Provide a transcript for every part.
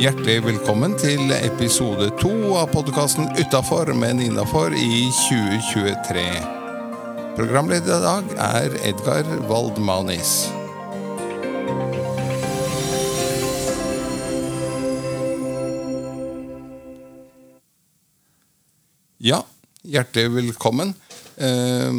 Hjertelig velkommen til episode to av podkasten Utafor, men innafor i 2023. Programleder i dag er Edgar Waldmanis. Ja, hjertelig velkommen. Eh,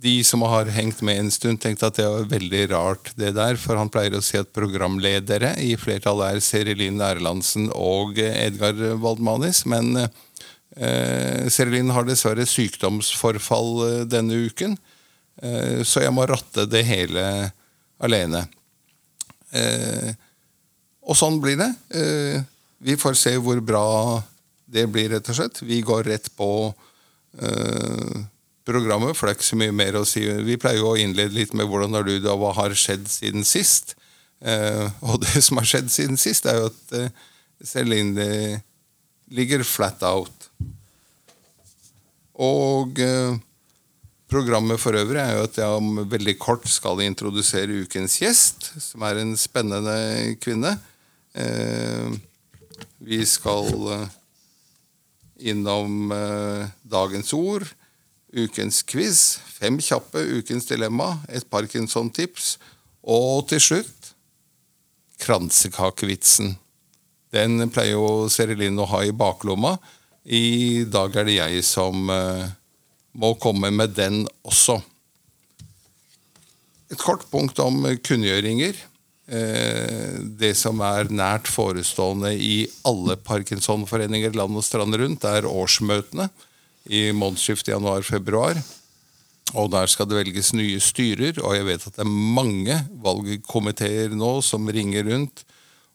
de som har hengt med en stund, tenkte at det var veldig rart, det der. For han pleier å si at programledere i flertallet er Serilin Erlandsen og Edgar Waldmanis. Men eh, Serilin har dessverre sykdomsforfall eh, denne uken, eh, så jeg må ratte det hele alene. Eh, og sånn blir det. Eh, vi får se hvor bra det blir, rett og slett. Vi går rett på eh, programmet, for det er ikke så mye mer å si. Vi pleier jo å innlede litt med hvordan har du det, og hva har skjedd siden sist. Eh, og det som har skjedd siden sist, er jo at eh, Celine ligger flat out. Og eh, programmet for øvrig er jo at jeg om veldig kort skal introdusere ukens gjest, som er en spennende kvinne. Eh, vi skal eh, innom eh, dagens ord ukens quiz, fem kjappe, ukens dilemma, et Parkinson-tips, og til slutt kransekakevitsen. Den pleier jo Serilin å ha i baklomma. I dag er det jeg som uh, må komme med den også. Et kort punkt om kunngjøringer. Uh, det som er nært forestående i alle Parkinson-foreninger land og strand rundt, er årsmøtene i månedsskiftet januar-februar. Og der skal det velges nye styrer, og jeg vet at det er mange valgkomiteer nå som ringer rundt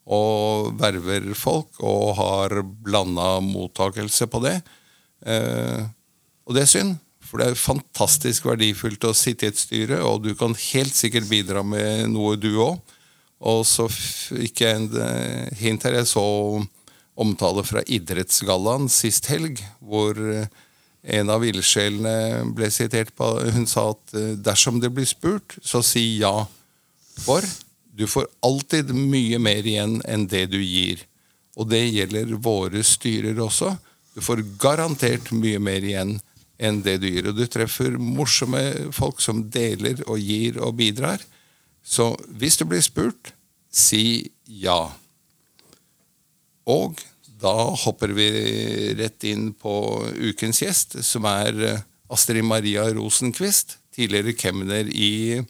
og verver folk og har blanda mottakelse på det. Eh, og det er synd, for det er fantastisk verdifullt å sitte i et styre, og du kan helt sikkert bidra med noe, du òg. Og så fikk jeg en eh, hint her. Jeg så omtale fra Idrettsgallaen sist helg, hvor en av ildsjelene ble sitert på Hun sa at eh, dersom det blir spurt, så si ja. For du får alltid mye mer igjen enn det du gir. Og det gjelder våre styrer også. Du får garantert mye mer igjen enn det du gir. Og du treffer morsomme folk som deler og gir og bidrar. Så hvis du blir spurt, si ja. Og da hopper vi rett inn på ukens gjest, som er eh, Astrid Maria Rosenquist. Tidligere kemner i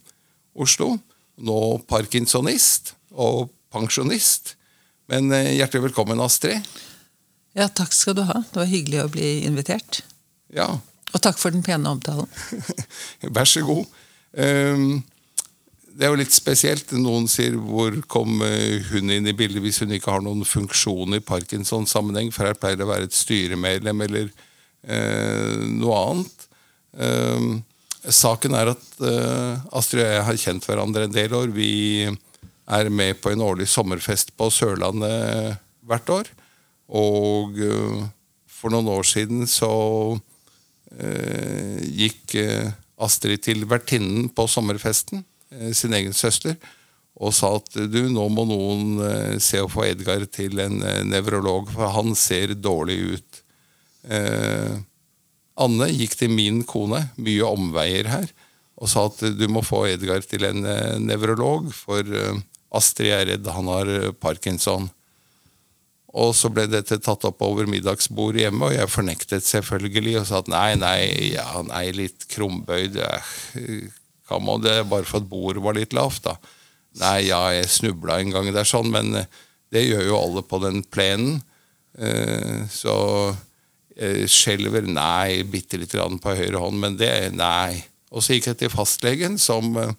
Oslo. Nå parkinsonist og pensjonist. Men eh, hjertelig velkommen, Astrid. Ja, takk skal du ha. Det var hyggelig å bli invitert. Ja. Og takk for den pene omtalen. Vær så god. Um, det er jo litt spesielt. Noen sier 'hvor kom eh, hun inn i bildet' hvis hun ikke har noen funksjon i Parkinsons sammenheng, for her pleier det å være et styremedlem eller eh, noe annet. Eh, saken er at eh, Astrid og jeg har kjent hverandre en del år. Vi er med på en årlig sommerfest på Sørlandet hvert år. Og eh, for noen år siden så eh, gikk Astrid til vertinnen på sommerfesten sin egen søster og sa at du, nå må noen eh, se å få Edgar til en eh, nevrolog, for han ser dårlig ut. Eh, Anne gikk til min kone, mye omveier her, og sa at du må få Edgar til en eh, nevrolog, for eh, Astrid er redd han har parkinson. Og så ble dette tatt opp over middagsbordet hjemme, og jeg fornektet selvfølgelig og sa at nei, nei, ja, nei litt krumbøyd. Ja hva må det bare for at bordet var litt lavt, da? Nei, ja, jeg snubla en gang der, sånn, men eh, det gjør jo alle på den plenen. Eh, så skjelver Nei, bitte lite grann på høyre hånd, men det Nei. Og så gikk jeg til fastlegen, som eh,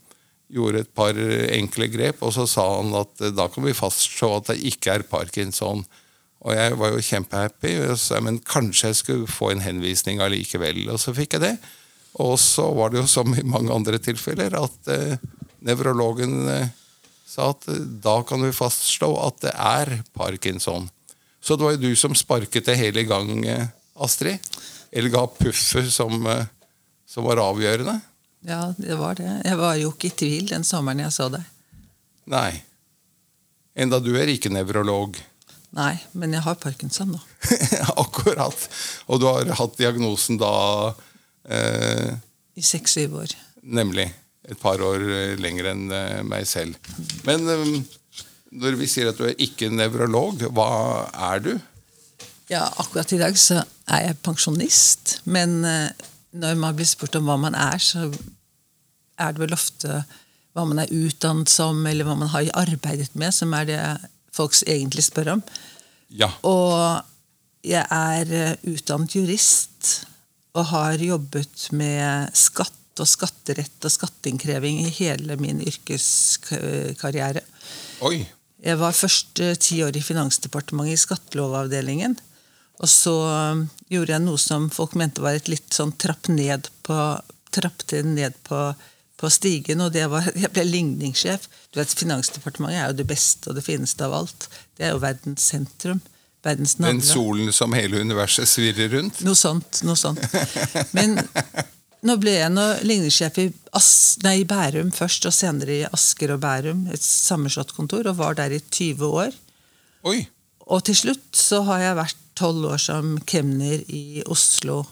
gjorde et par enkle grep, og så sa han at da kan vi fastslå at det ikke er parkinson. Og jeg var jo kjempehappy, men kanskje jeg skulle få en henvisning allikevel. Og så fikk jeg det. Og så var det jo som i mange andre tilfeller at eh, nevrologen eh, sa at eh, da kan vi fastslå at det er parkinson. Så det var jo du som sparket det hele i gang, Astrid. Eller ga puffet som, som, var avgjørende. Ja, det var det. Jeg var jo ikke i tvil den sommeren jeg så deg. Nei. Enda du er ikke nevrolog. Nei, men jeg har parkinson nå. Akkurat. Og du har hatt diagnosen da eh, I seks-syv år. Nemlig. Et par år eh, lenger enn eh, meg selv. Men eh, når vi sier at du er ikke nevrolog, hva er du? Ja, akkurat i dag så er jeg pensjonist. Men når man blir spurt om hva man er, så er det vel ofte hva man er utdannet som, eller hva man har arbeidet med, som er det folk egentlig spør om. Ja. Og jeg er utdannet jurist og har jobbet med skatt og skatterett og skatteinnkreving i hele min yrkeskarriere. Oi. Jeg var først eh, ti år i Finansdepartementet i skattelovavdelingen. Og så eh, gjorde jeg noe som folk mente var et litt sånn trapp ned på, ned på, på stigen, og det var Jeg ble ligningssjef. Du vet, Finansdepartementet er jo det beste og det fineste av alt. Det er jo verdens sentrum. Verdens Den solen som hele universet svirrer rundt? Noe sånt. noe sånt. Men nå ble jeg nå ligningssjef i, As nei, Bærum først, og senere i Asker og Bærum. Et sammenslått kontor, og var der i 20 år. Oi. Og til slutt så har jeg vært tolv år som kemner i Oslo.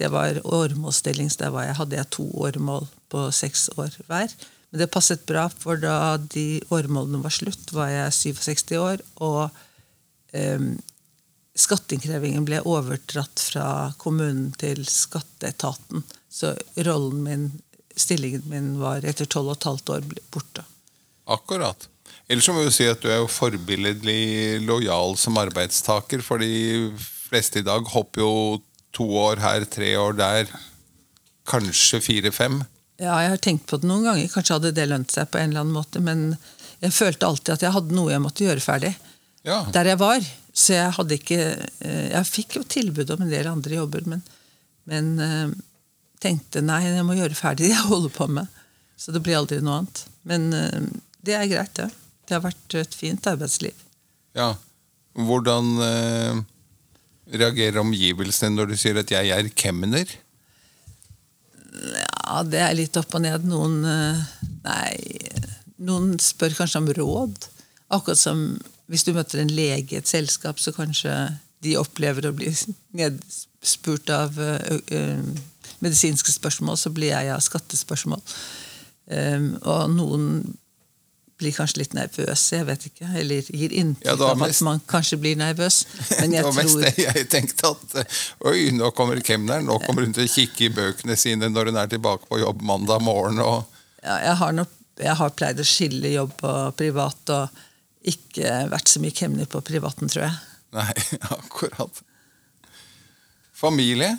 Det var åremålsstillings. Der var jeg, hadde jeg to åremål på seks år hver. Men det passet bra, for da de åremålene var slutt, var jeg 67 år. Og em, skatteinnkrevingen ble overdratt fra kommunen til skatteetaten. Så rollen min, stillingen min, var etter tolv og et halvt år borte. Akkurat. Ellers må vi si at du er jo forbilledlig lojal som arbeidstaker, for de fleste i dag hopper jo to år her, tre år der, kanskje fire-fem. Ja, jeg har tenkt på det noen ganger. Kanskje hadde det lønt seg på en eller annen måte, men jeg følte alltid at jeg hadde noe jeg måtte gjøre ferdig. Ja. Der jeg var. Så jeg hadde ikke eh, Jeg fikk jo tilbud om en del andre jobber, men, men eh, tenkte nei, jeg må gjøre ferdig det jeg holder på med. Så det blir aldri noe annet. Men eh, det er greit, det. Det har vært et fint arbeidsliv. ja. Hvordan eh, reagerer omgivelsene når du sier at jeg er kemner? Ja, det er litt opp og ned. Noen Nei, noen spør kanskje om råd. Akkurat som hvis du møter en lege i et selskap, så kanskje de opplever å bli nedspurt av ø, ø, medisinske spørsmål, så blir jeg av skattespørsmål. Um, og noen blir kanskje litt nervøse, jeg vet ikke. Eller gir inntrykk Ja, det av mest- at man kanskje blir nervøs. Men det jeg var mest tror det jeg tenkte at Oi, nå kommer kemneren. Nå kommer hun til å kikke i bøkene sine når hun er tilbake på jobb mandag morgen. Og, ja, jeg, har nok, jeg har pleid å skille jobb og privat, og ikke vært så mye kemner på privaten, tror jeg. nei, akkurat. Familie?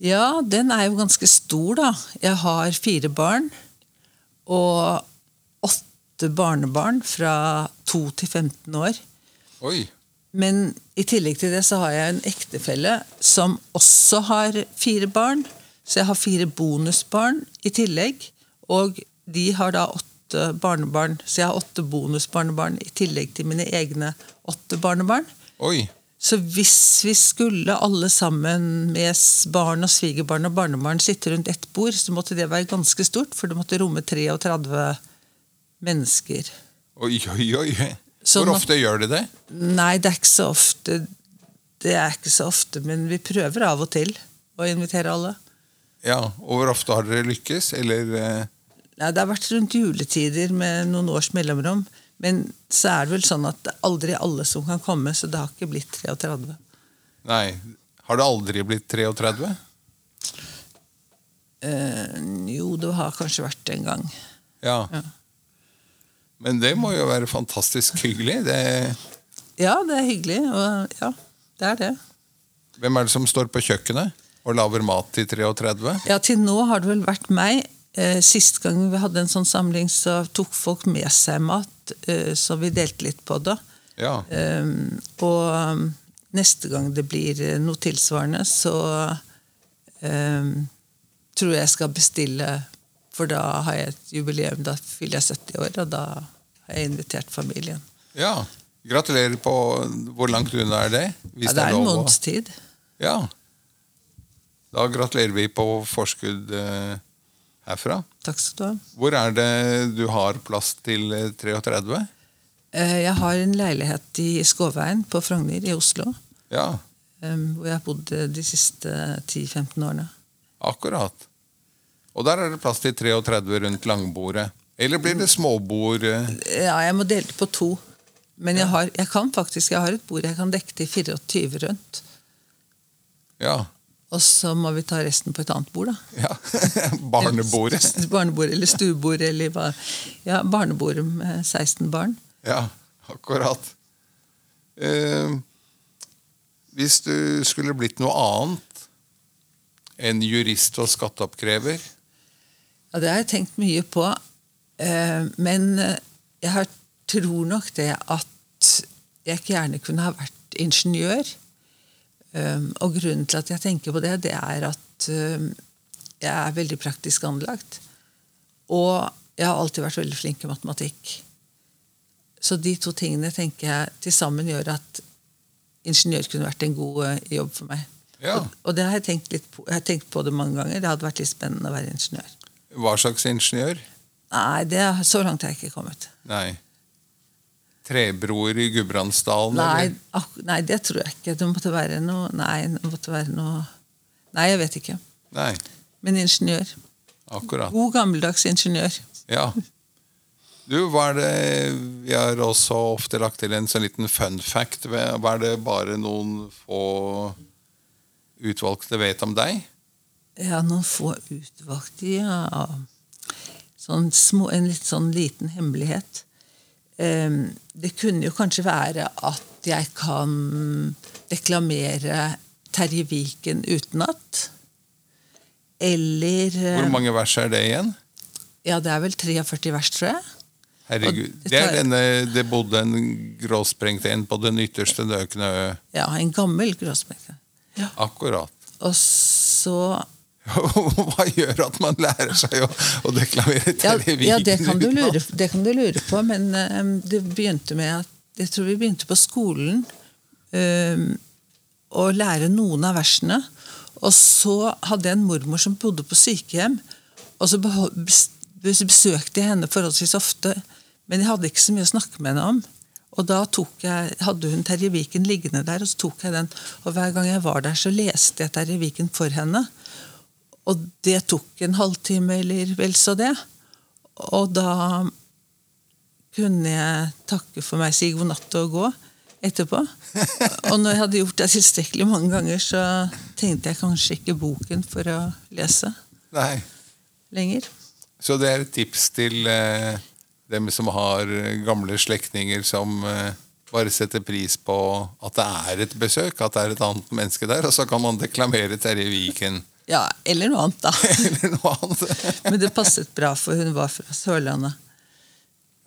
Ja, den er jo ganske stor, da. Jeg har fire barn og åtte barnebarn fra 2 til 15 år. Oi. Men i tillegg til det så har jeg en ektefelle som også har fire barn. Så jeg har fire bonusbarn i tillegg. Og de har da åtte barnebarn. Så jeg har åtte bonusbarnebarn i tillegg til mine egne åtte barnebarn. Oi. Så hvis vi skulle alle sammen med barn og svigerbarn og barnebarn sitte rundt ett bord, så måtte det være ganske stort, for det måtte romme 33 mennesker. Oi, oi, oi. Sånn Hvor at- ofte gjør de det? Nei, det er ikke så ofte. Det er ikke så ofte, men vi prøver av og til å invitere alle. Ja, Og hvor ofte har dere lykkes? Eller eh, Nei, det har vært rundt juletider med noen års mellomrom. Men så er det vel sånn at det er aldri alle som kan komme, så det har ikke blitt 33. Nei. Har det aldri blitt 33? Eh, jo, det har kanskje vært det en gang. Ja. Ja. Men det må jo være fantastisk hyggelig. Det, Ja, det er hyggelig. Og ja, det er det. hvem er det som står på kjøkkenet og lager mat til 33? Ja, til nå har det vel vært meg. Eh, Sist gang vi hadde en sånn samling, så tok folk med seg mat, eh, så vi delte litt på det. Ja. Eh, og um, neste gang det blir eh, noe tilsvarende, så um, tror jeg jeg skal bestille For da har jeg et jubileum. Da fyller jeg 70 år, og da har jeg invitert familien. ja. Gratulerer på Hvor langt unna er det? Hvis Ja, det er en måneds tid. Ja. Da gratulerer vi på forskudd eh, herfra. Takk skal du ha. Hvor er det du har plass til eh, 33? Eh, Jeg har en leilighet i Skåveien på Frogner i Oslo. Ja, eh, Hvor jeg har bodd de siste 10-15 årene. akkurat. Og der er det plass til 33 rundt langbordet. Eller blir det småbord? eh? Ja, jeg må dele det på to. Men jeg, har, jeg kan faktisk, jeg har et bord jeg kan dekke til 24 rundt. Ja. Og så må vi ta resten på et annet bord, da. ja. Barnebordet. Barnebord eller stuebord eller hva. Ja, barnebordet med 16 barn. Ja, akkurat. Eh, hvis du skulle blitt noe annet enn jurist og skatteoppkrever Ja, det har jeg tenkt mye på. Eh, Men jeg har, tror nok det at jeg ikke gjerne kunne ha vært ingeniør. Um, Og grunnen til at jeg tenker på det, det er at um, jeg er veldig praktisk anlagt. Og jeg har alltid vært veldig flink i matematikk. Så de to tingene tenker jeg til sammen gjør at ingeniør kunne vært en god eh, jobb for meg. Ja. Og, og det har jeg tenkt litt på. Jeg har tenkt på det mange ganger. Det hadde vært litt spennende å være ingeniør. Hva slags ingeniør? Nei, det, så langt har jeg ikke kommet. Nei. Trebroer i Gudbrandsdalen? Nei, ak nei, det tror jeg ikke. Det måtte være noe Nei, det måtte være noe Nei, jeg vet ikke. Nei, Men ingeniør. akkurat. God gammeldags ingeniør. Ja. Du, hva er det Vi har også ofte lagt til en sånn liten fun fact. Hva er det bare noen få utvalgte vet om deg? Ja, noen få utvalgte, ja. Sånn små, en litt sånn liten hemmelighet. Ehm, det kunne jo kanskje være at jeg kan deklamere Terje Viken utenat. Eller eh, Hvor mange vers er det igjen? Ja, det er vel 43 vers, tror jeg. Herregud. Det er denne Det bodde en gråsprengt en på den ytterste nøkne ø. Ja, en gammel gråspekke. Ja. Akkurat. Og så Hva gjør at man lærer seg å, å deklamere ja, ja, det kan, lure, det kan du lure på, men um, det begynte med at Jeg tror vi begynte på skolen um, å lære noen av versene. Og så hadde jeg en mormor som bodde på sykehjem. Og så besøkte jeg henne forholdsvis ofte, men jeg hadde ikke så mye å snakke med henne om. Og da tok jeg, hadde hun Terje Viken liggende der, og så tok jeg den. Og hver gang jeg var der, så leste jeg Terje Viken for henne. Og det tok en halvtime eller vel så det. Og da kunne jeg takke for meg, si god natt og gå etterpå. Og når jeg hadde gjort det tilstrekkelig mange ganger, så tenkte jeg kanskje ikke boken for å lese Nei. lenger. Så det er et tips til eh, dem som har gamle slektninger som eh, bare setter pris på at det er et besøk, at det er et annet menneske der, og så kan man deklamere Terje Viken Ja, eller noe annet, da. eller noe annet. Men det passet bra, for hun var fra Sørlandet.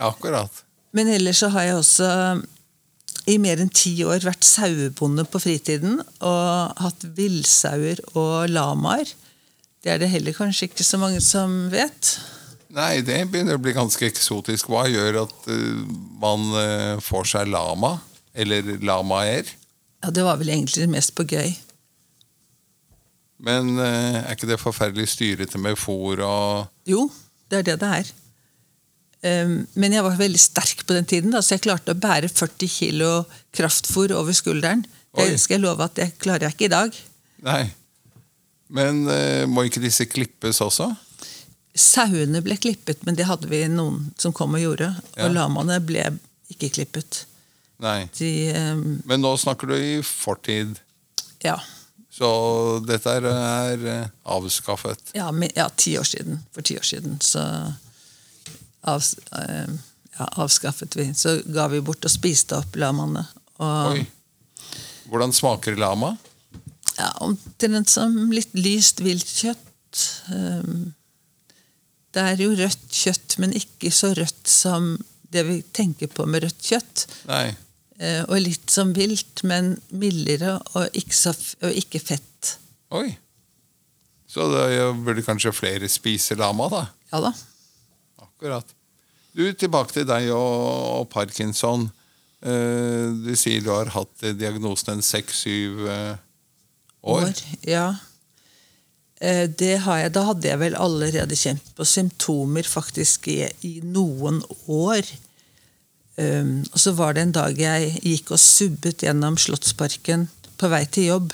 Akkurat. Men ellers så har jeg også i mer enn ti år vært sauebonde på fritiden og hatt villsauer og lamaer. Det er det heller kanskje ikke så mange som vet. Nei, det begynner å bli ganske eksotisk. Hva gjør at uh, man uh, får seg lama? Eller lamaer? Ja, Det var vel egentlig mest på gøy. Men eh, er ikke det forferdelig styrete med fôr og Jo, det er det det er. Ehm, Men jeg var veldig sterk på den tiden, da, så jeg klarte å bære 40 kilo kraftfôr over skulderen. Oi. Det skal jeg love at det klarer jeg ikke i dag. Nei. Men eh, må ikke disse klippes også? Sauene ble klippet, men det hadde vi noen som kom og gjorde. Ja. Og lamaene ble ikke klippet. Nei. De, um... Men nå snakker du i fortid. ja, Så dette er, eh, avskaffet. ja, men- ja, ti år siden. For ti år siden så av, ehm, ja, avskaffet vi. Så ga vi bort og spiste opp lamaene. Og, Oi. Hvordan smaker lama? ja, Omtrent som litt lyst viltkjøtt. Um, det er jo rødt kjøtt, men ikke så rødt som det vi tenker på med rødt kjøtt. Nei. Eh, og litt som vilt, men mildere og ikke, så, og ikke fett. Oi. Så da burde kanskje flere spise lama, da? Ja da. Akkurat. Du, Tilbake til deg og, og parkinson. Eh, du sier du har hatt diagnosen en seks-syv eh, år. Ja. Eh, det har jeg, Da hadde jeg vel allerede kjent på symptomer faktisk i, i noen år. Um, og så var det en dag jeg gikk og subbet gjennom Slottsparken på vei til jobb,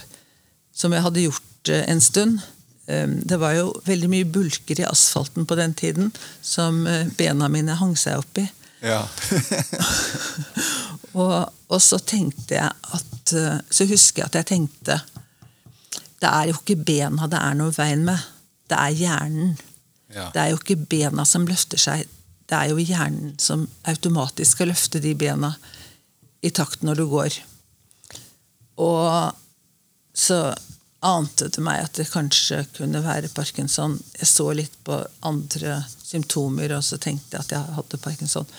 som jeg hadde gjort uh, en stund. Um, det var jo veldig mye bulker i asfalten på den tiden som uh, bena mine hang seg opp i. Ja. og, og, så tenkte jeg at uh, Så husker jeg at jeg tenkte det er jo ikke bena det er noe veien med. Det er hjernen. Ja. Det er jo ikke bena som løfter seg. Det er jo hjernen som automatisk skal løfte de bena i takt når du går. Og så ante det meg at det kanskje kunne være parkinson. Jeg så litt på andre symptomer, og så tenkte jeg at jeg hadde parkinson.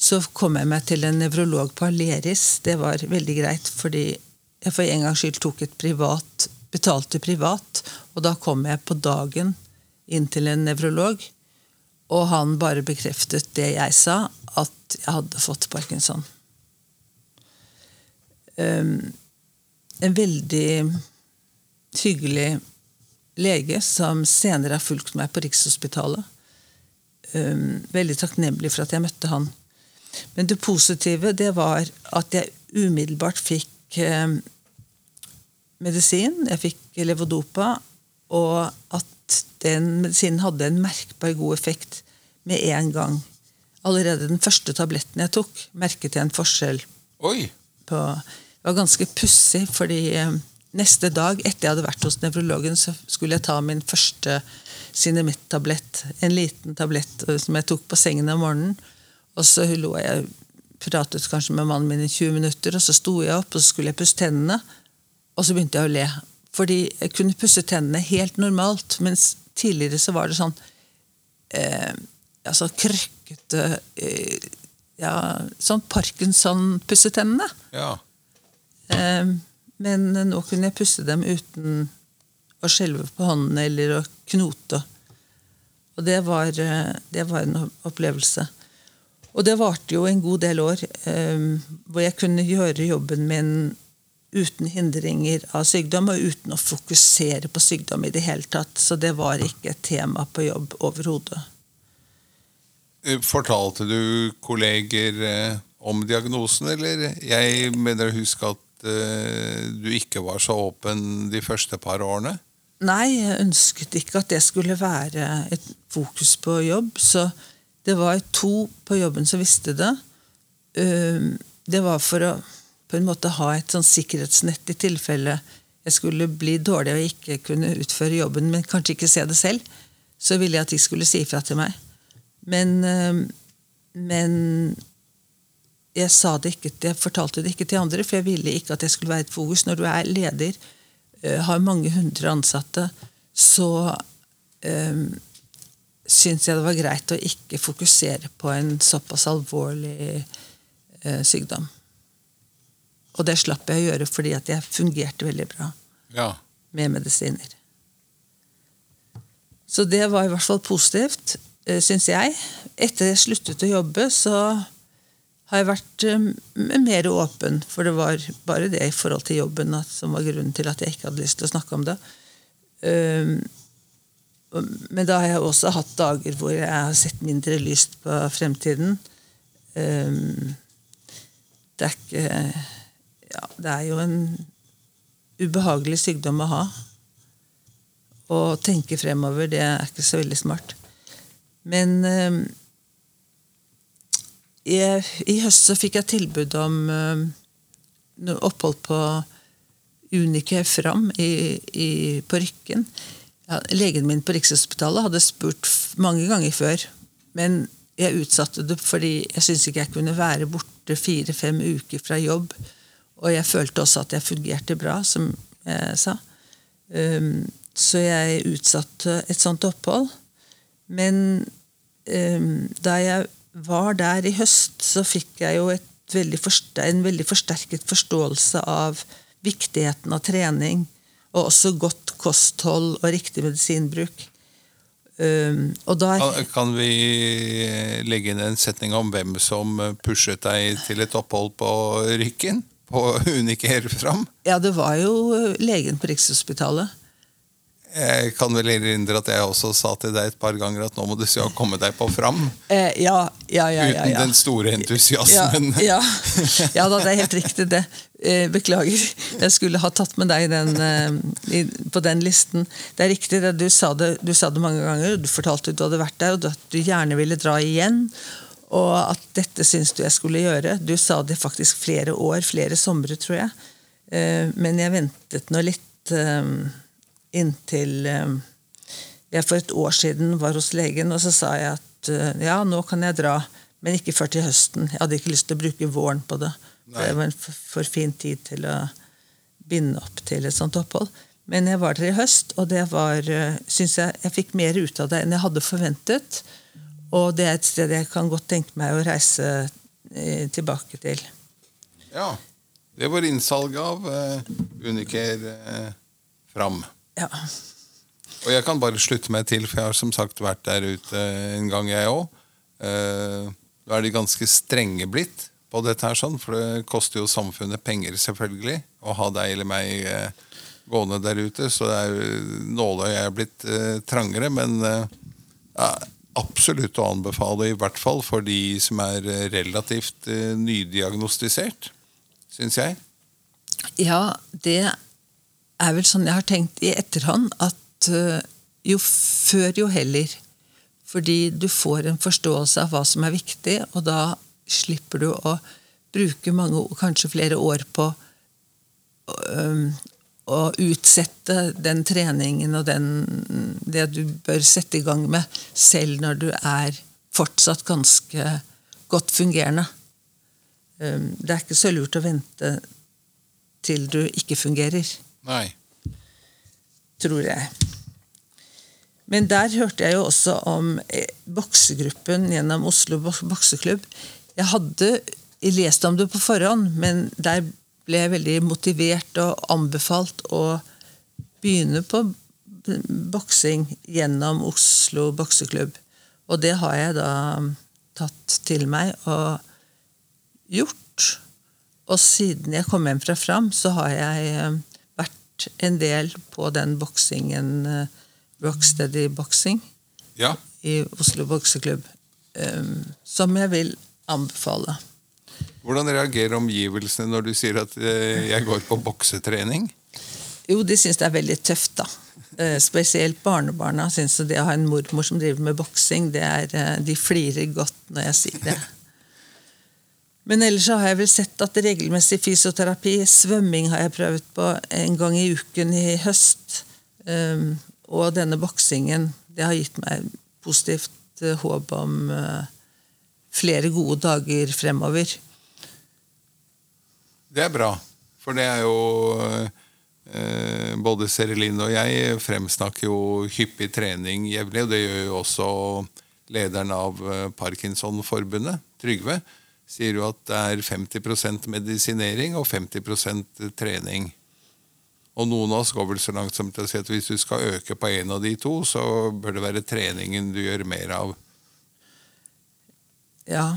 Så kom jeg meg til en nevrolog på Aleris. Det var veldig greit, fordi jeg for en gangs skyld tok et privat betalte privat. Og da kom jeg på dagen inn til en nevrolog, og han bare bekreftet det jeg sa, at jeg hadde fått parkinson. Um, en veldig hyggelig lege som senere har fulgt meg på Rikshospitalet. Um, veldig takknemlig for at jeg møtte han. Men det positive det var at jeg umiddelbart fikk um, medisin. Jeg fikk levodopa. Og at den medisinen hadde en merkbar god effekt med en gang. Allerede den første tabletten jeg tok, merket jeg en forskjell. Oi. På, det var ganske pussig, fordi eh, neste dag etter jeg hadde vært hos nevrologen, så skulle jeg ta min første Cinemitt-tablett. En liten tablett eh, som jeg tok på sengen om morgenen. Og så lå jeg pratet kanskje med mannen min i 20 minutter, og så sto jeg opp og så skulle jeg pusse tennene. Og så begynte jeg å le. Fordi jeg kunne pusse tennene helt normalt. Mens tidligere så var det sånn eh, altså krøkkete eh, ja, Sånn Parkinson-pussetennene. Ja. Eh, men nå kunne jeg pusse dem uten å skjelve på håndene eller å knote. Og det var, eh, det var en opplevelse. Og det varte jo en god del år, eh, hvor jeg kunne gjøre jobben min uten hindringer av sykdom, og uten å fokusere på sykdom i det hele tatt. Så det var ikke et tema på jobb overhodet. Eh, fortalte du kolleger eh, om diagnosen, eller? Jeg mener å huske at uh, du ikke var så åpen de første par årene? Nei, jeg ønsket ikke at det skulle være et fokus på jobb. Så det var to på jobben som visste det. Det var for å på en måte ha et sånn sikkerhetsnett i tilfelle jeg skulle bli dårlig og ikke kunne utføre jobben, men kanskje ikke se det selv. Så ville jeg at de skulle si ifra til meg. Men, eh, men jeg ikke, jeg fortalte det ikke til andre, for jeg ville ikke at jeg skulle være et fokus. Når du er leder, eh, har mange hundre ansatte, så um, syns jeg det var greit å ikke fokusere på en såpass alvorlig uh, sykdom. Og det slapp jeg å gjøre fordi at jeg fungerte veldig bra ja. med medisiner. Så det var i hvert fall positivt, eh, syns jeg. Etter jeg sluttet å jobbe, så har jeg vært eh, mer åpen. For det var bare det i forhold til jobben som var grunnen til at jeg ikke hadde lyst til å snakke om det. Ehm, men da har jeg også hatt dager hvor jeg har sett mindre lyst på fremtiden. Ehm, det er ikke ja, det er jo en ubehagelig sykdom å ha. Å tenke fremover, det er ikke så veldig smart. Men eh, jeg, i høst så fikk jeg tilbud om eh, opphold på Unike Fram i, i, på Rykken. Ja, legen min på Rikshospitalet hadde spurt mange ganger før. Men jeg utsatte det fordi jeg syntes ikke jeg kunne være borte fire-fem uker fra jobb og jeg følte også at jeg fungerte bra, som jeg sa. Um, så jeg utsatte et sånt opphold. Men um, da jeg var der i høst, så fikk jeg jo veldig en veldig forsterket forståelse av viktigheten av trening, og også godt kosthold og riktig medisinbruk. Um, der, kan vi legge inn en setning om hvem som pushet deg til et opphold på Rykken? På Uniker fram? Ja, det var jo legen på Rikshospitalet. Jeg kan vel erindre at jeg også sa til deg et par ganger at nå må du se å komme deg på fram. Eh, ja, ja, ja, ja, Uten den store entusiasmen. ja. ja da, det er helt riktig, det. Eh, Beklager. Jeg skulle ha tatt med deg den, eh, på den listen. Det er riktig, det. Du sa det, du sa det mange ganger. Du fortalte at du hadde vært der, og at du gjerne ville dra igjen. Og at dette syns du jeg skulle gjøre. Du sa det faktisk flere år, flere somre, tror jeg. Eh, Men jeg ventet nå litt eh, inntil eh, jeg for et år siden var hos legen, og så sa jeg at ja, nå kan jeg dra, men ikke før til høsten. Jeg hadde ikke lyst til å bruke våren på det. Nei. Det var en for, fin tid til å binde opp til et sånt opphold. Men jeg var der i høst, og det var, synes jeg, jeg fikk mer ut av det enn jeg hadde forventet. Og det er et sted jeg kan godt tenke meg å reise eh, tilbake til. Ja. Det var innsalg av uh, Uniker uh, Fram. Ja. Og jeg kan bare slutte meg til, for jeg har som sagt vært der ute en gang, jeg òg. Nå er de ganske strenge blitt på dette her, sånn, for det koster jo samfunnet penger, selvfølgelig, å ha deg eller meg uh, gående der ute. Så nåløyet er blitt eh, trangere, men eh, ja, absolutt å anbefale, i hvert fall for de som er eh, relativt eh, nydiagnostisert, syns jeg. Ja, det er vel sånn jeg har tenkt i etterhånd, at eh, jo før, jo heller. Fordi du får en forståelse av hva som er viktig, og da slipper du å bruke mange, kanskje flere år på å utsette den treningen og den, det du bør sette i gang med, selv når du er fortsatt ganske godt fungerende. Det er ikke så lurt å vente til du ikke fungerer, Nei. tror jeg. Men der hørte jeg jo også om eh, boksegruppen gjennom Oslo bokseklubb. Jeg hadde lest om det på forhånd, men der ble jeg veldig motivert og anbefalt å begynne på boksing gjennom Oslo bokseklubb. Og det har jeg da tatt til meg og gjort. Og siden jeg kom hjem fra Fram, så har jeg eh, vært en del på den boksingen, eh, Rocksteady Boxing, Ja. i Oslo bokseklubb, eh, som jeg vil anbefale. Hvordan reagerer omgivelsene når du sier at eh, jeg går på boksetrening? Jo, de syns det er veldig tøft, da. Eh, Spesielt barnebarna syns det å ha en mormor som driver med boksing, det er, eh, de flirer godt når jeg sier det. Men ellers så har jeg vel sett at regelmessig fysioterapi, svømming har jeg prøvd på en gang i uken i høst. Um, og denne boksingen, det har gitt meg positivt håp om flere gode dager fremover. Det er bra, for det er jo eh, Både Seriline og jeg fremsnakker jo hyppig trening jevnlig, og det gjør jo også lederen av Parkinsonforbundet, Parkinson-forbundet, Trygve. Sier jo at det er 50% medisinering og 50% trening. Og noen av oss går vel så langt som til å si at hvis du skal øke på en av de to, så bør det være treningen du gjør mer av. Ja,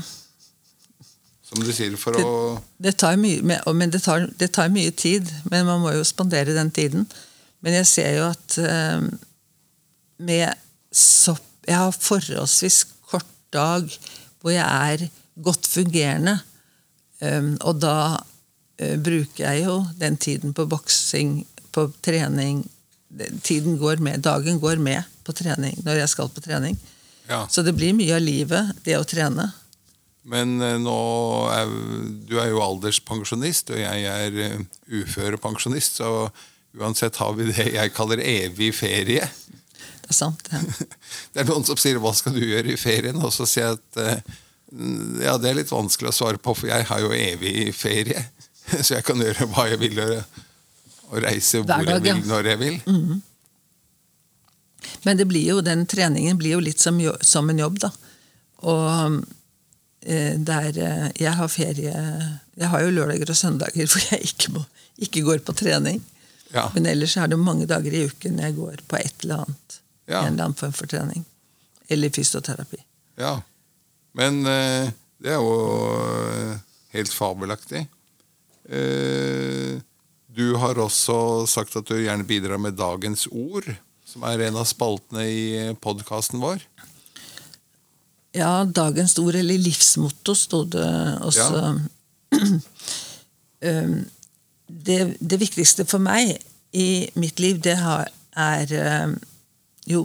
Som du sier, for Det- å Det tar mye, men- det tar, det tar mye tid, men man må jo spandere den tiden. Men jeg ser jo at eh, med sopp Jeg har forholdsvis kort dag hvor jeg er godt fungerende. Um, og da uh, bruker jeg jo den tiden på boksing, på trening Tiden går med, Dagen går med på trening når jeg skal på trening. Ja. Så det blir mye av livet, det å trene. Men eh, nå er du er jo alderspensjonist, og jeg er uh, uførepensjonist, så uansett har vi det jeg kaller evig ferie. Det er sant, det. Det er noen som sier 'hva skal du gjøre i ferien?' Og så sier jeg at eh, ja, det er litt vanskelig å svare på, for jeg har jo evig ferie. Så jeg kan gjøre hva jeg vil gjøre, og reise hvor dag, jeg ja. vil, når jeg vil. Men det blir jo, den treningen blir jo litt som, som en jobb, da. Og eh, der eh, Jeg har ferie Jeg har jo lørdager og søndager hvor jeg ikke, må, ikke går på trening. Ja. Men ellers er det mange dager i uken jeg går på et eller annet. Ja. En eller annen form for trening. Eller fysioterapi. Ja, men eh, det er jo eh, helt fabelaktig. Eh, du har også sagt at du gjerne bidrar med dagens ord, som er en av spaltene i podkasten vår. Ja, dagens ord, eller livsmotto, sto det også. Ja. det, det, viktigste for meg i mitt liv, det er um, jo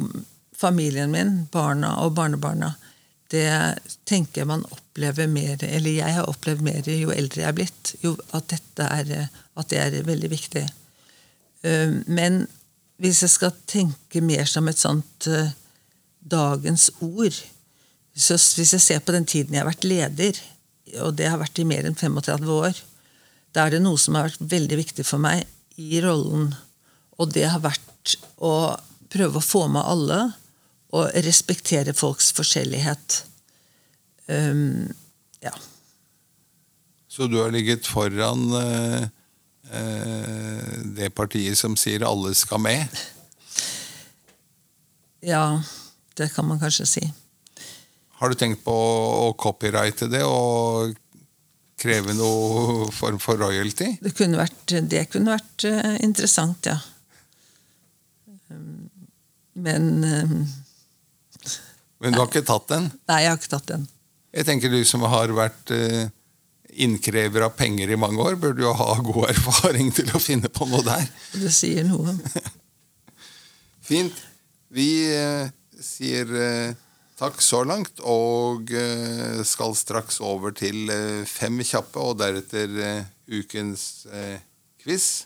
familien min, barna og barnebarna. Det tenker man opplever mer, eller jeg har opplevd mer jo eldre jeg er blitt. Jo, at, er, at det er veldig viktig. Um, men hvis jeg skal tenke mer som et sånt uh, dagens ord så Hvis jeg ser på den tiden jeg har vært leder, og det har vært i mer enn 35 år, da er det noe som har vært veldig viktig for meg i rollen. Og det har vært å prøve å få med alle og respektere folks forskjellighet. Um, ja. Så du har ligget foran uh, uh, det partiet som sier 'alle skal med'? Ja, det kan man kanskje si. Har du tenkt på å copyrighte det og kreve noe form for royalty? Det kunne vært, det kunne vært uh, interessant, ja. Um, men um, Men du har ikke tatt den? Nei, jeg har ikke tatt den. Jeg tenker Du som har vært uh, innkrever av penger i mange år, burde jo ha god erfaring til å finne på noe der. Det sier noe. Fint. Vi eh, sier Takk så langt, og eh, skal straks over til eh, fem kjappe, og deretter eh, ukens quiz.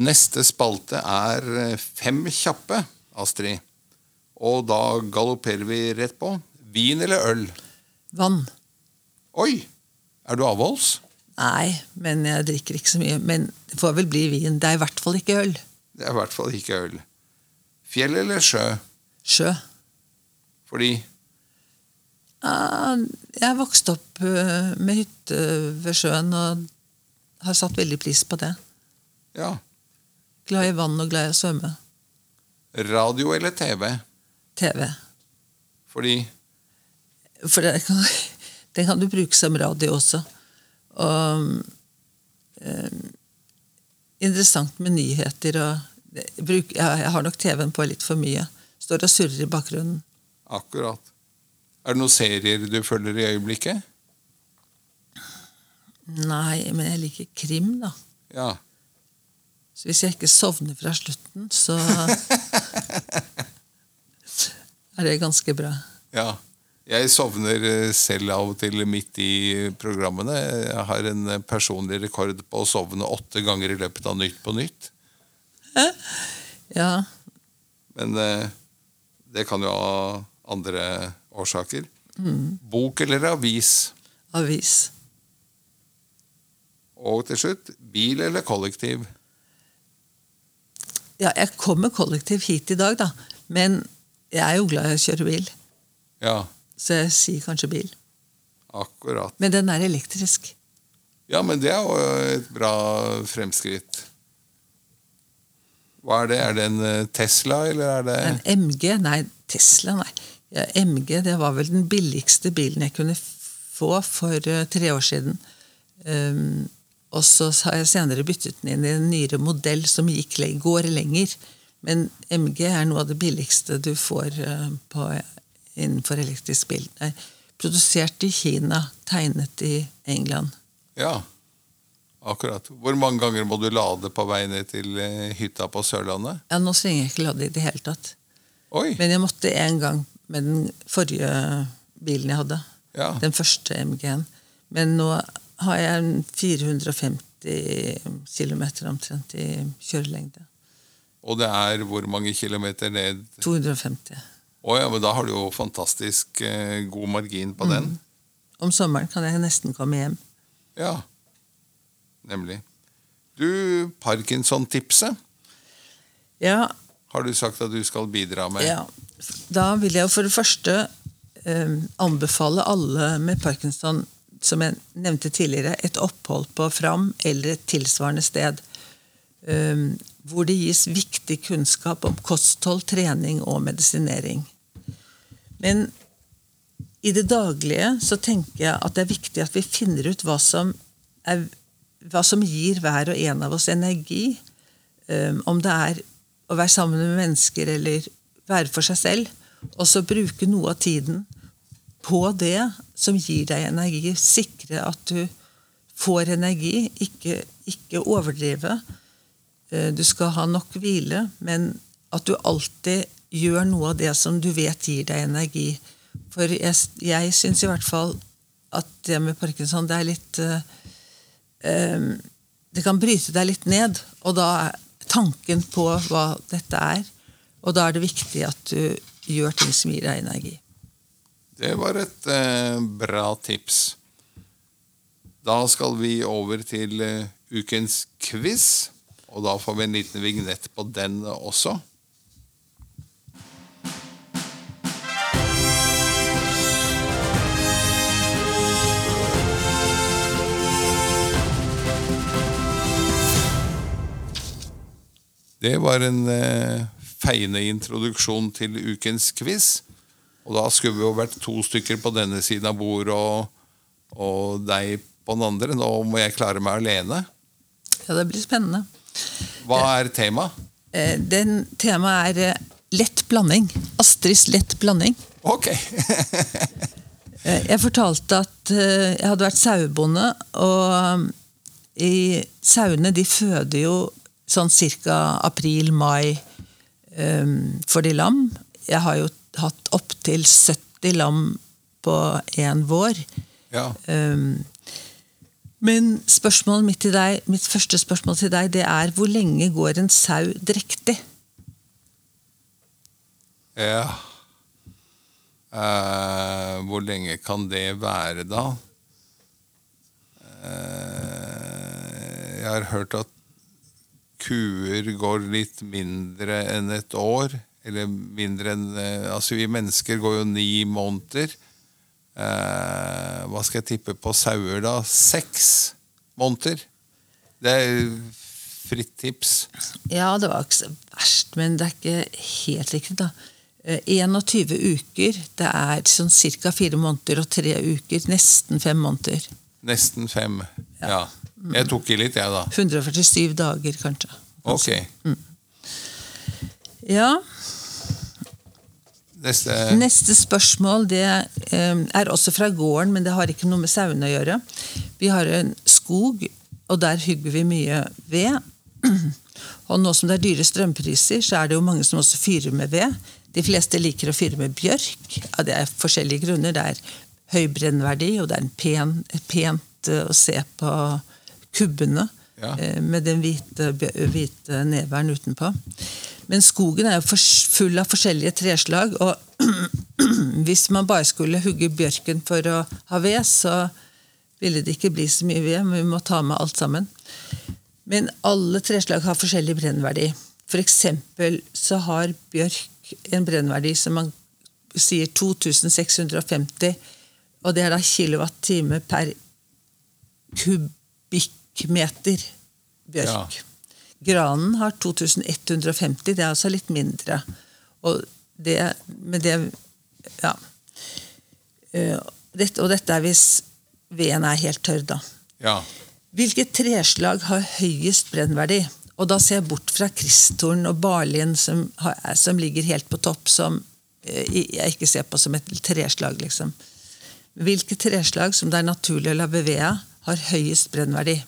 Neste spalte er Fem kjappe, Astrid. Og da galopperer vi rett på. Vin eller øl? Vann. Oi! Er du avholds? Nei, men jeg drikker ikke så mye. Men det får vel bli vin. Det er i hvert fall ikke øl. Det er i hvert fall ikke øl. Fjell eller sjø? Sjø. Fordi? Jeg vokste opp øh, med hytte ved sjøen og har satt veldig pris på det. Ja. Glad i vann og glad i å svømme. Radio eller TV? TV. Fordi? For det kan, den kan du bruke som radio også. Og um, Interessant med nyheter og bruk, Jeg har nok TV-en på litt for mye. Står og surrer i bakgrunnen. Akkurat. Er det noen serier du følger i øyeblikket? Nei, men jeg liker krim, da. Ja. Så hvis jeg ikke sovner fra slutten, så er det ganske bra. Ja. Jeg sovner eh, selv av og til midt i programmene. Jeg har en eh, personlig rekord på å sovne åtte ganger i løpet av Nytt på Nytt. Ja. Men eh, det kan jo ha andre årsaker. Mm. Bok eller avis? Avis. Og til slutt bil eller kollektiv? Ja, jeg kommer kollektiv hit i dag, da. Men jeg er jo glad i å kjøre bil. Ja. Så jeg sier kanskje bil. Akkurat. Men den er elektrisk. Ja, men det er jo et bra fremskritt. Hva er det? Er det en eh, Tesla, eller er det En MG? Nei, Tesla, nei. Ja, MG det var vel den billigste bilen jeg kunne få for uh, tre år siden. Um, og så har jeg senere byttet den inn i en nyere modell som gikk, går lenger. Men MG er noe av det billigste du får uh, på innenfor elektrisk bil. Nei, produsert i Kina, tegnet i England. Ja, akkurat. Hvor mange ganger må du lade på vei ned til eh, hytta på Sørlandet? Ja, Nå trenger jeg ikke lade i det hele tatt. Oi. Men jeg måtte en gang med den forrige bilen jeg hadde. Ja. Den første MG-en. Men nå har jeg 450 km omtrent i kjørelengde. Og det er hvor mange kilometer ned? 250. Å ja, men da har du jo fantastisk eh, god margin på mm. den. Om sommeren kan jeg nesten komme hjem. Ja, nemlig. Du, Parkinson-tipset. Ja. Har du sagt at du skal bidra med? Ja. Da vil jeg for det første eh, anbefale alle med parkinson, som jeg nevnte tidligere, et opphold på Fram eller et tilsvarende sted. Um, hvor det gis viktig kunnskap om kosthold, trening og medisinering. Men i det daglige så tenker jeg at det er viktig at vi finner ut hva som, er, hva som gir hver og en av oss energi. Um, om det er å være sammen med mennesker eller være for seg selv. Og så bruke noe av tiden på det som gir deg energi. Sikre at du får energi, ikke, ikke overdrive. Uh, du skal ha nok hvile, men at du alltid gjør noe av det som du vet gir deg energi. For jeg, jeg syns i hvert fall at det med parkinson, det er litt um, Det kan bryte deg litt ned. Og da er tanken på hva dette er. Og da er det viktig at du gjør ting som gir deg energi. Det var et eh, bra tips. Da skal vi over til eh, ukens quiz. Og da får vi en liten vignett på den også. Det var en eh, feiende introduksjon til ukens quiz. Og da skulle vi jo vært to stykker på denne siden av bordet og, og deg på den andre. Nå må jeg klare meg alene. Ja, det blir spennende. Hva er temaet? Eh, den Temaet er eh, lett blanding. Astrids lett blanding. Ok. Eh, jeg fortalte at jeg hadde vært sauebonde, og i sauene de føder jo sånn ca. april-mai for de lam. Jeg har jo hatt opptil 70 lam på én vår. Ja. Men spørsmålet mitt, til deg, mitt første spørsmål til deg det er hvor lenge går en sau drektig? ja. Eh, hvor lenge kan det være, da? Eh, jeg har hørt at kuer går litt mindre enn et år. Eller mindre enn eh, Altså, vi mennesker går jo ni måneder. Eh, hva skal jeg tippe på sauer, da? Seks måneder? Det er fritt tips. Ja, det var ikke så verst, men det er ikke helt riktig, da. Eh, 21 uker, det er sånn ca. fire måneder, og tre uker, nesten fem måneder. Nesten fem. Ja. Jeg tok i litt, jeg, da. 147 dager, kanskje. Ok. Ja, Neste Neste spørsmål det eh, er også fra gården, men det har ikke noe med sauene å gjøre. Vi har en skog, og der hugger vi mye ved. Og nå som det er dyre strømpriser, så er det jo mange som også fyrer med ved. De fleste liker å fyre med bjørk. Ja, det er forskjellige grunner. Det er høy brennverdi, og det er en pen, pent eh, å se på kubbene Ja. eh, med den hvite, hvite neveren utenpå. Men skogen er jo full av forskjellige treslag, og hvis man bare skulle hugge bjørken for å ha ved, så ville det ikke bli så mye ved, men vi må ta med alt sammen. Men alle treslag har forskjellig brennverdi. For eksempel så har bjørk en brennverdi som man sier 2650, og det er da kilowatt-time per kubikkmeter bjørk. Ja. Granen har 2150, det er altså litt mindre. Og det, men det Ja. Eh, Dette, og dette er hvis veden er helt tørr, da. Ja. Hvilket treslag har høyest brennverdi? Og da ser jeg bort fra kristtorn og barlien som, har, som ligger helt på topp, som eh, jeg ikke ser på som et treslag, liksom. Hvilke treslag som det er naturlig å la bevege, har høyest brennverdi?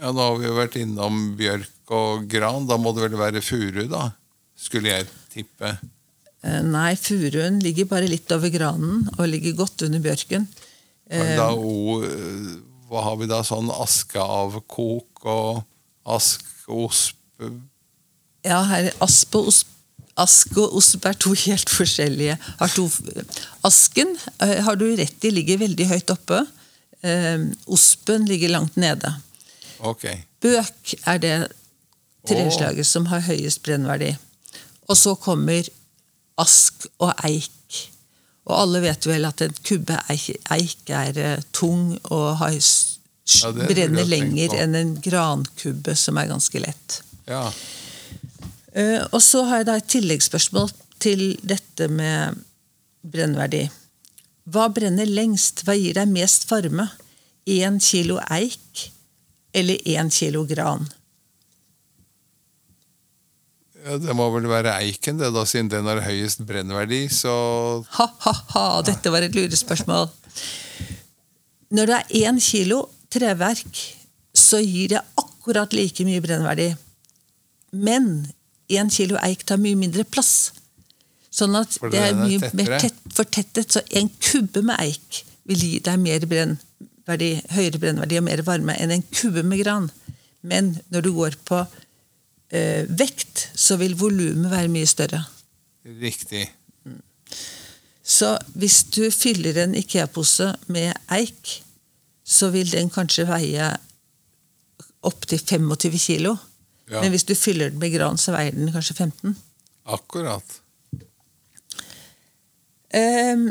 ja, Da har vi jo vært innom bjørk og gran. Da må det vel være furu, da? Skulle jeg tippe. Eh, Nei, furuen ligger bare litt over granen og ligger godt under bjørken. Men Da, o, hva har vi da? Sånn askeavkok og askosp Ja, her er asp og osp. Ask og osp er to helt forskjellige. Har to, asken eh, har du rett i ligger veldig høyt oppe. Eh, ospen ligger langt nede. Okay. Bøk er det treslaget som har høyest brennverdi. Og så kommer ask og eik. Og alle vet vel at en kubbe eik, er eh, tung og har, Ja, brenner lenger enn en grankubbe som er ganske lett. Ja. Eh, og så har jeg da et tilleggsspørsmål til dette med brennverdi. Hva brenner lengst? Hva gir deg mest varme? Én kilo eik eller én kilo gran? Ja, det må vel være eiken, det da, siden den har høyest brennverdi. Så Ha-ha-ha, dette var et lurespørsmål. Når det er én kilo treverk, så gir det akkurat like mye brennverdi. Men én kilo eik tar mye mindre plass. Sånn at For det er mye tettere. mer tett, fortettet. Så en kubbe med eik vil gi deg mer brennverdi, høyere brennverdi og mer varme enn en kubbe med gran. Men når du går på eh, vekt, så vil volumet være mye større. riktig. Så hvis du fyller en Ikea-pose med eik, så vil den kanskje veie opptil 25 kilo. Ja. Men hvis du fyller den med gran, så veier den kanskje 15. Akkurat. Um,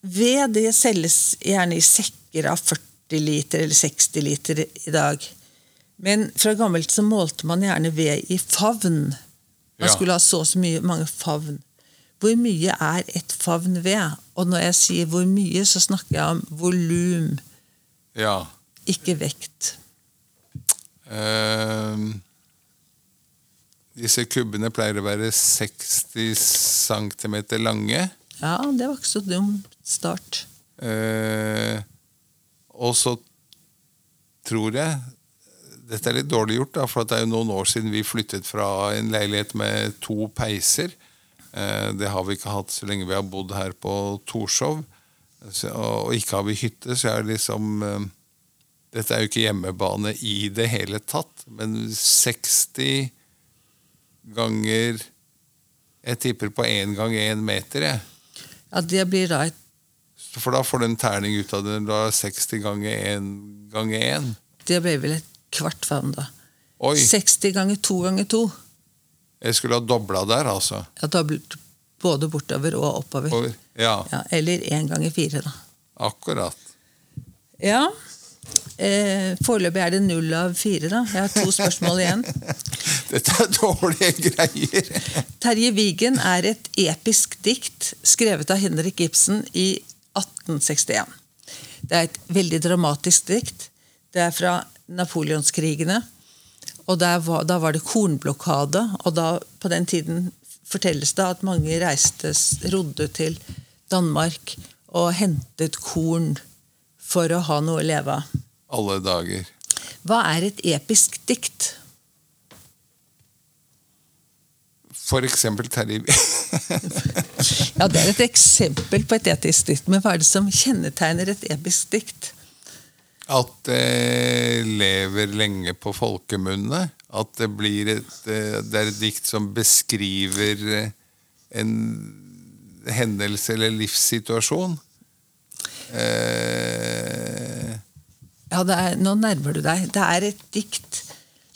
ved det selges gjerne i sekker av 40 liter eller 60 liter i dag. Men fra gammelt så målte man gjerne ved i favn. Man skulle ha så og så mye, mange favn. Hvor mye er et favn ved? Og når jeg sier hvor mye, så snakker jeg om volum, Ja. ikke vekt. Ehm, disse kubbene pleier å være 60 cm lange. Ja, det var ikke så dum start. Uh, og så tror jeg Dette er litt dårlig gjort, da, for det er jo noen år siden vi flyttet fra en leilighet med to peiser. Eh, det har vi ikke hatt så lenge vi har bodd her på Torshov. Og ikke har vi hytte, så er det liksom eh, Dette er jo ikke hjemmebane i det hele tatt, men 60 ganger Jeg tipper på én gang én meter, jeg. Ja, Det blir da et For da får du en terning ut av det. Da er 60 ganger 1 ganger 1. Det ble vel et kvart favn, da. Oi, 60 ganger 2 ganger 2. jeg skulle ha dobla der, altså. Ja, det både bortover og oppover. Over, ja, Ja, eller 1 ganger 4, da. akkurat. Ja. Eh, Foreløpig er det null av fire, da. Jeg har to spørsmål igjen. Dette er dårlige greier. Terje Vigen er et episk dikt skrevet av Henrik Ibsen i 1861. Det er et veldig dramatisk dikt. Det er fra napoleonskrigene. Og var, da var det kornblokade, og da, på den tiden fortelles det at mange reiste, rodde til Danmark og hentet korn for å ha noe å leve av. Alle dager. Hva er et episk dikt? For eksempel Terje Ja, Det er et eksempel på et etisk dikt, men hva er det som kjennetegner et episk dikt? At det lever lenge på folkemunne. At det et eh, Det er et dikt som beskriver eh, en hendelse eller livssituasjon. Eh, Ja, er, Nå nærmer du deg. Det er et dikt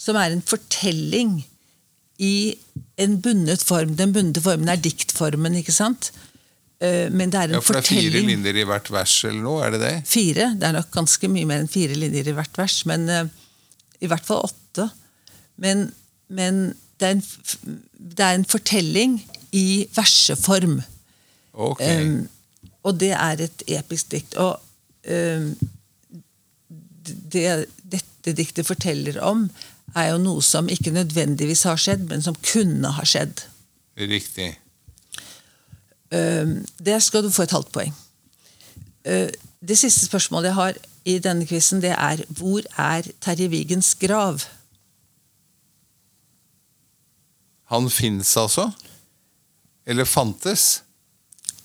som er en fortelling i en bundet form. Den bundne formen er diktformen, ikke sant? Eh, Men det er en ja, for det er fire fortelling. linjer i hvert vers eller noe, er det det? Fire. Det er nok ganske mye mer enn fire linjer i hvert vers, men eh, i hvert fall åtte. Men, men det, er en, det er en fortelling i verseform. Ok. Um, og det er et episk dikt. Og um, det dette diktet forteller om, er jo noe som ikke nødvendigvis har skjedd, men som kunne ha skjedd. Riktig. Um, det skal du få et halvt poeng. Uh, det siste spørsmålet jeg har i denne quizen, det er hvor er Terje Vigens grav? Han fins altså? Eller fantes?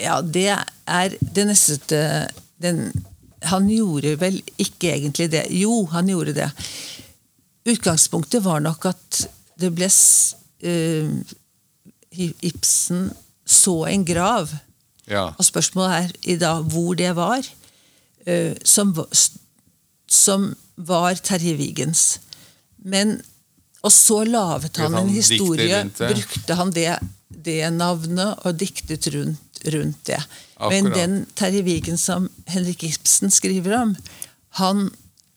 Ja, det er det neste den, Han gjorde vel ikke egentlig det. Jo, han gjorde det. Utgangspunktet var nok at det ble eh, Ibsen så en grav. Ja. Og spørsmålet er i dag hvor det var. eh, som, som var Terje Vigens. Men, og så laget han han en historie. Brukte han det, det navnet og diktet rundt, rundt det. Men den Terje Vigen som Henrik Ibsen skriver om, han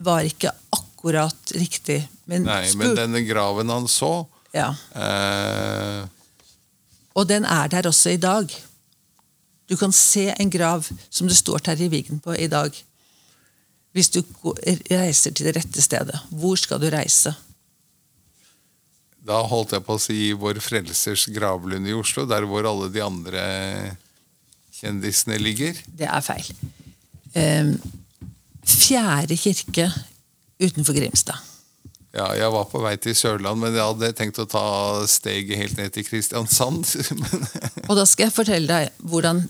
var ikke akkurat riktig. Men, Nei, men denne graven han så, Ja. Eh, Og den er der også i dag. Du kan se en grav som det står Terje Vigen på i dag. Hvis du reiser til det rette stedet. Hvor skal du reise? da holdt jeg på å si Vår Frelsers gravlund i Oslo, der hvor alle de andre kjendisene ligger. Det er feil. Eh, fjerde kirke utenfor Grimstad. Ja, jeg var på vei til Sørland, men jeg hadde tenkt å ta steget helt ned til Kristiansand. Og da skal jeg fortelle deg hvordan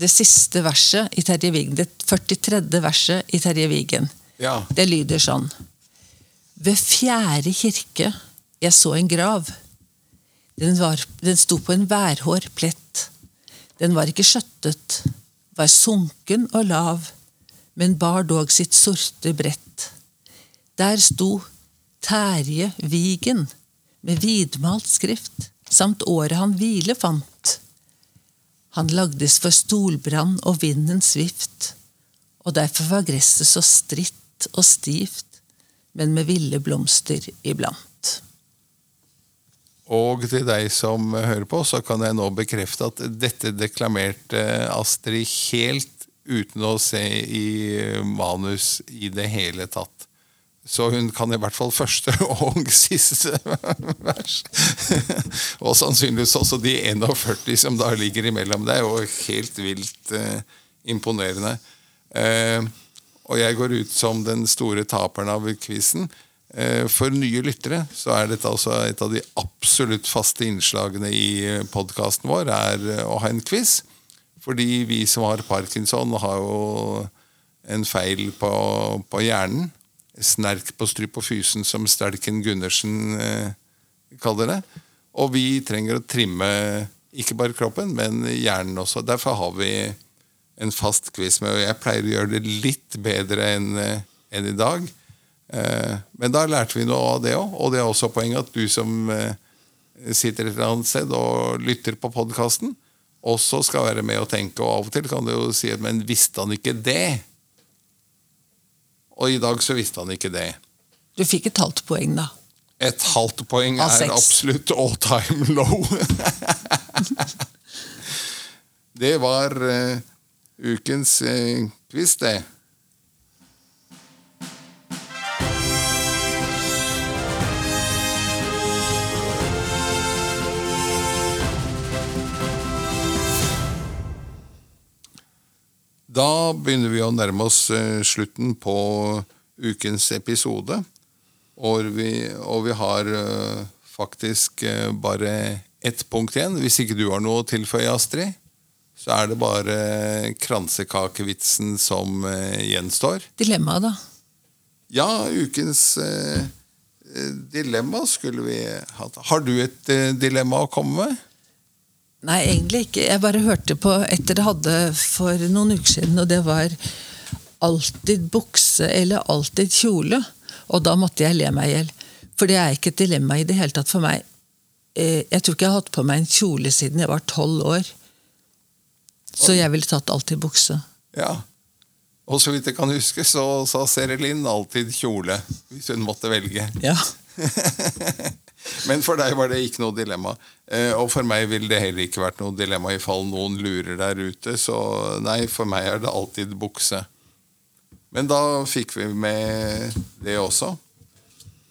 det siste verset i Terje Vigen, det 43. verset i Terje Vigen, ja, det lyder sånn. Ved fjerde kirke jeg så en grav. Den, var, den sto på en værhår plett. Den var ikke skjøttet, var sunken og lav, men bar dog sitt sorte brett. Der sto Terje Vigen med vidmalt skrift, samt året han hvile fant. Han lagdes for stolbrann og vindens vift, og derfor var gresset så stritt og stivt, men med ville blomster iblant. Og til deg som hører på, så kan jeg nå bekrefte at dette deklamerte Astrid helt uten å se i manus i det hele tatt. Så hun kan i hvert fall første og siste vers. og sannsynligvis også de 41 som da ligger imellom. Det er jo helt vilt eh, imponerende. Eh, og jeg går ut som den store taperen av quizen. Eh, For nye lyttere så er dette altså et av de absolutt faste innslagene i podkasten vår, er eh, å ha en quiz. Fordi vi som har parkinson, har jo en feil på, på hjernen. Snerk på strypofysen, som Stelken Gundersen eh, kaller det. Og vi trenger å trimme ikke bare kroppen, men hjernen også. Derfor har vi en fast quiz med, og jeg pleier å gjøre det litt bedre enn en i dag. Eh, Men da lærte vi noe av det òg, og det er også poenget at du som eh, sitter et eller annet sted og lytter på podkasten, også skal være med og tenke. Og av og til kan du jo si at 'men visste han ikke det'? Og i dag så visste han ikke det. Du fikk et halvt poeng, da. Et halvt poeng er absolutt all time low. det var uh, ukens uh, quiz, det. Da begynner vi å nærme oss eh, slutten på ukens episode. Og vi, og vi har eh, faktisk eh, bare ett punkt igjen. Hvis ikke du har noe å tilføye, Astrid, så er det bare kransekakevitsen som gjenstår. Dilemmaet, da. Ja, ukens dilemma skulle vi hatt. Har du et dilemma å komme med? Nei, egentlig ikke. Jeg bare hørte på et dere hadde for noen uker siden, og det var alltid bukse eller alltid kjole. Og da måtte jeg le meg i hjel. For det er ikke et dilemma i det hele tatt for meg. Eh, Jeg tror ikke jeg har hatt på meg en kjole siden jeg var tolv år. Så jeg ville tatt alltid bukse. Ja. Og så vidt jeg kan huske, så sa Serelin alltid kjole, hvis hun måtte velge. Ja. Men for deg var det ikke noe dilemma. Eh, og for meg ville det heller ikke vært noe dilemma i fall noen lurer der ute. Så nei, for meg er det alltid bukse. Men da fikk vi med det også.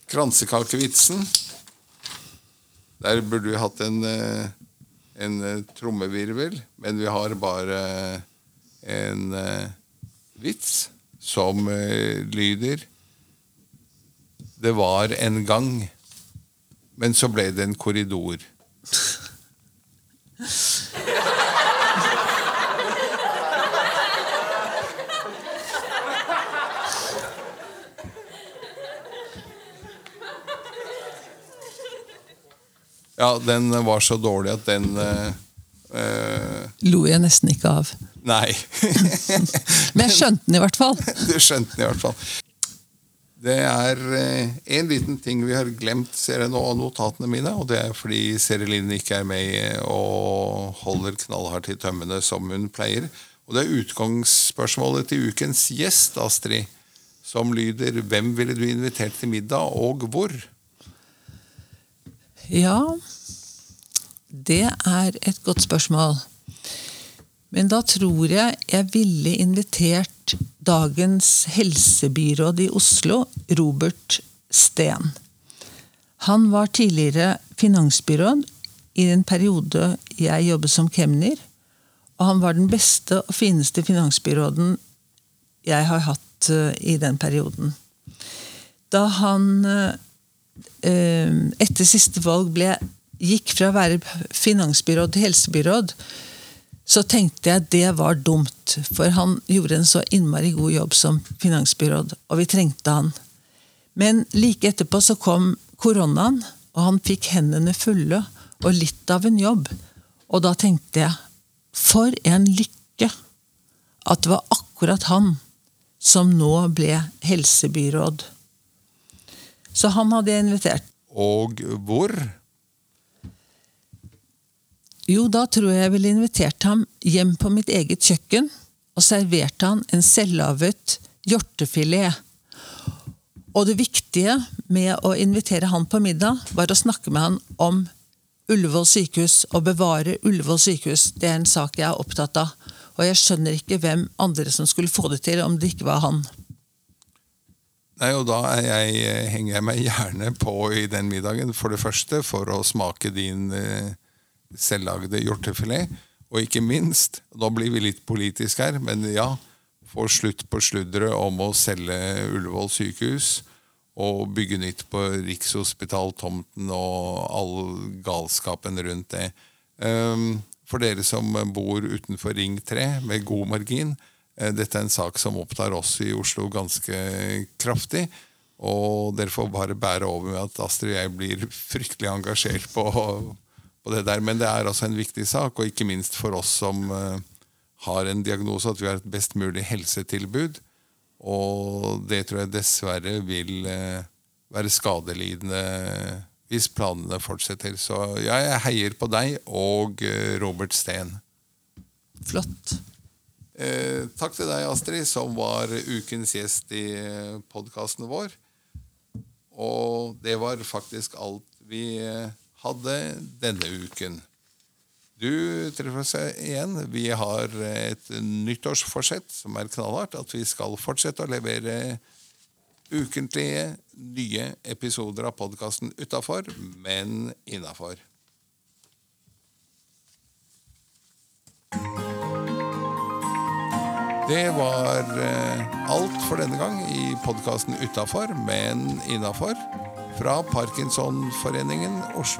Kransekakevitsen. Der burde vi hatt en, eh, en eh, trommevirvel, men vi har bare en vits som lyder Det var en gang, men så ble det en korridor. Ja, den var så dårlig at den uh, Lo jeg nesten ikke av. Nei. Men jeg skjønte den i hvert fall. Du skjønte den i hvert fall. Det er eh, en liten ting vi har glemt, ser jeg nå av notatene mine. Og det er fordi Serelin ikke er med og holder knallhardt i tømmene som hun pleier. Og det er utgangsspørsmålet til ukens gjest, Astrid, som lyder Hvem ville du invitert til middag, og hvor? Ja, det er et godt spørsmål. Men da tror jeg jeg ville invitert dagens helsebyråd i Oslo, Robert Steen. Han var tidligere finansbyråd i en periode jeg jobbet som kemner. Og han var den beste og fineste finansbyråden jeg har hatt uh, i den perioden. Da han uh, etter siste valg ble, gikk fra å være finansbyråd til helsebyråd, så tenkte jeg det var dumt. For han gjorde en så innmari god jobb som finansbyråd, og vi trengte han. Men like etterpå så kom koronaen, og han fikk hendene fulle og litt av en jobb. Og da tenkte jeg for en lykke at det var akkurat han som nå ble helsebyråd. Så han hadde jeg invitert. Og hvor? Jo, da tror jeg jeg ville invitert ham hjem på mitt eget kjøkken og servert han en selvlaget hjortefilet. Og det viktige med å invitere han på middag, var å snakke med han om Ullevål sykehus. og bevare Ullevål sykehus. Det er en sak jeg er opptatt av. Og jeg skjønner ikke hvem andre som skulle få det til, om det ikke var han. Nei, og Da jeg, henger jeg meg gjerne på i den middagen. For det første for å smake din eh, selvlagde hjortefilet. Og ikke minst, nå blir vi litt politisk her, men ja, få slutt på sludderet om å selge Ullevål sykehus og bygge nytt på Rikshospitaltomten og all galskapen rundt det. Ehm, for dere som bor utenfor Ring 3 med god margin, eh, dette er en sak som opptar oss i Oslo ganske kraftig. Og dere får bare bære over med at Astrid og jeg blir fryktelig engasjert på på det der. Men det er altså en viktig sak, og ikke minst for oss som uh, har en diagnose, at vi har et best mulig helsetilbud. Og det tror jeg dessverre vil uh, være skadelidende hvis planene fortsetter. Så ja, jeg heier på deg og uh, Robert Steen. Flott. Eh, takk til deg, Astrid, som var ukens gjest i podkasten vår. Og det var faktisk alt vi hadde denne uken. Du treffer oss igjen. Vi har et nyttårsforsett som er knallhardt. At vi skal fortsette å levere ukentlige, nye episoder av podkasten utafor, men innafor. Det var eh, alt for denne gang i podkasten Utafor, men innafor fra Parkinsonforeningen Oslo.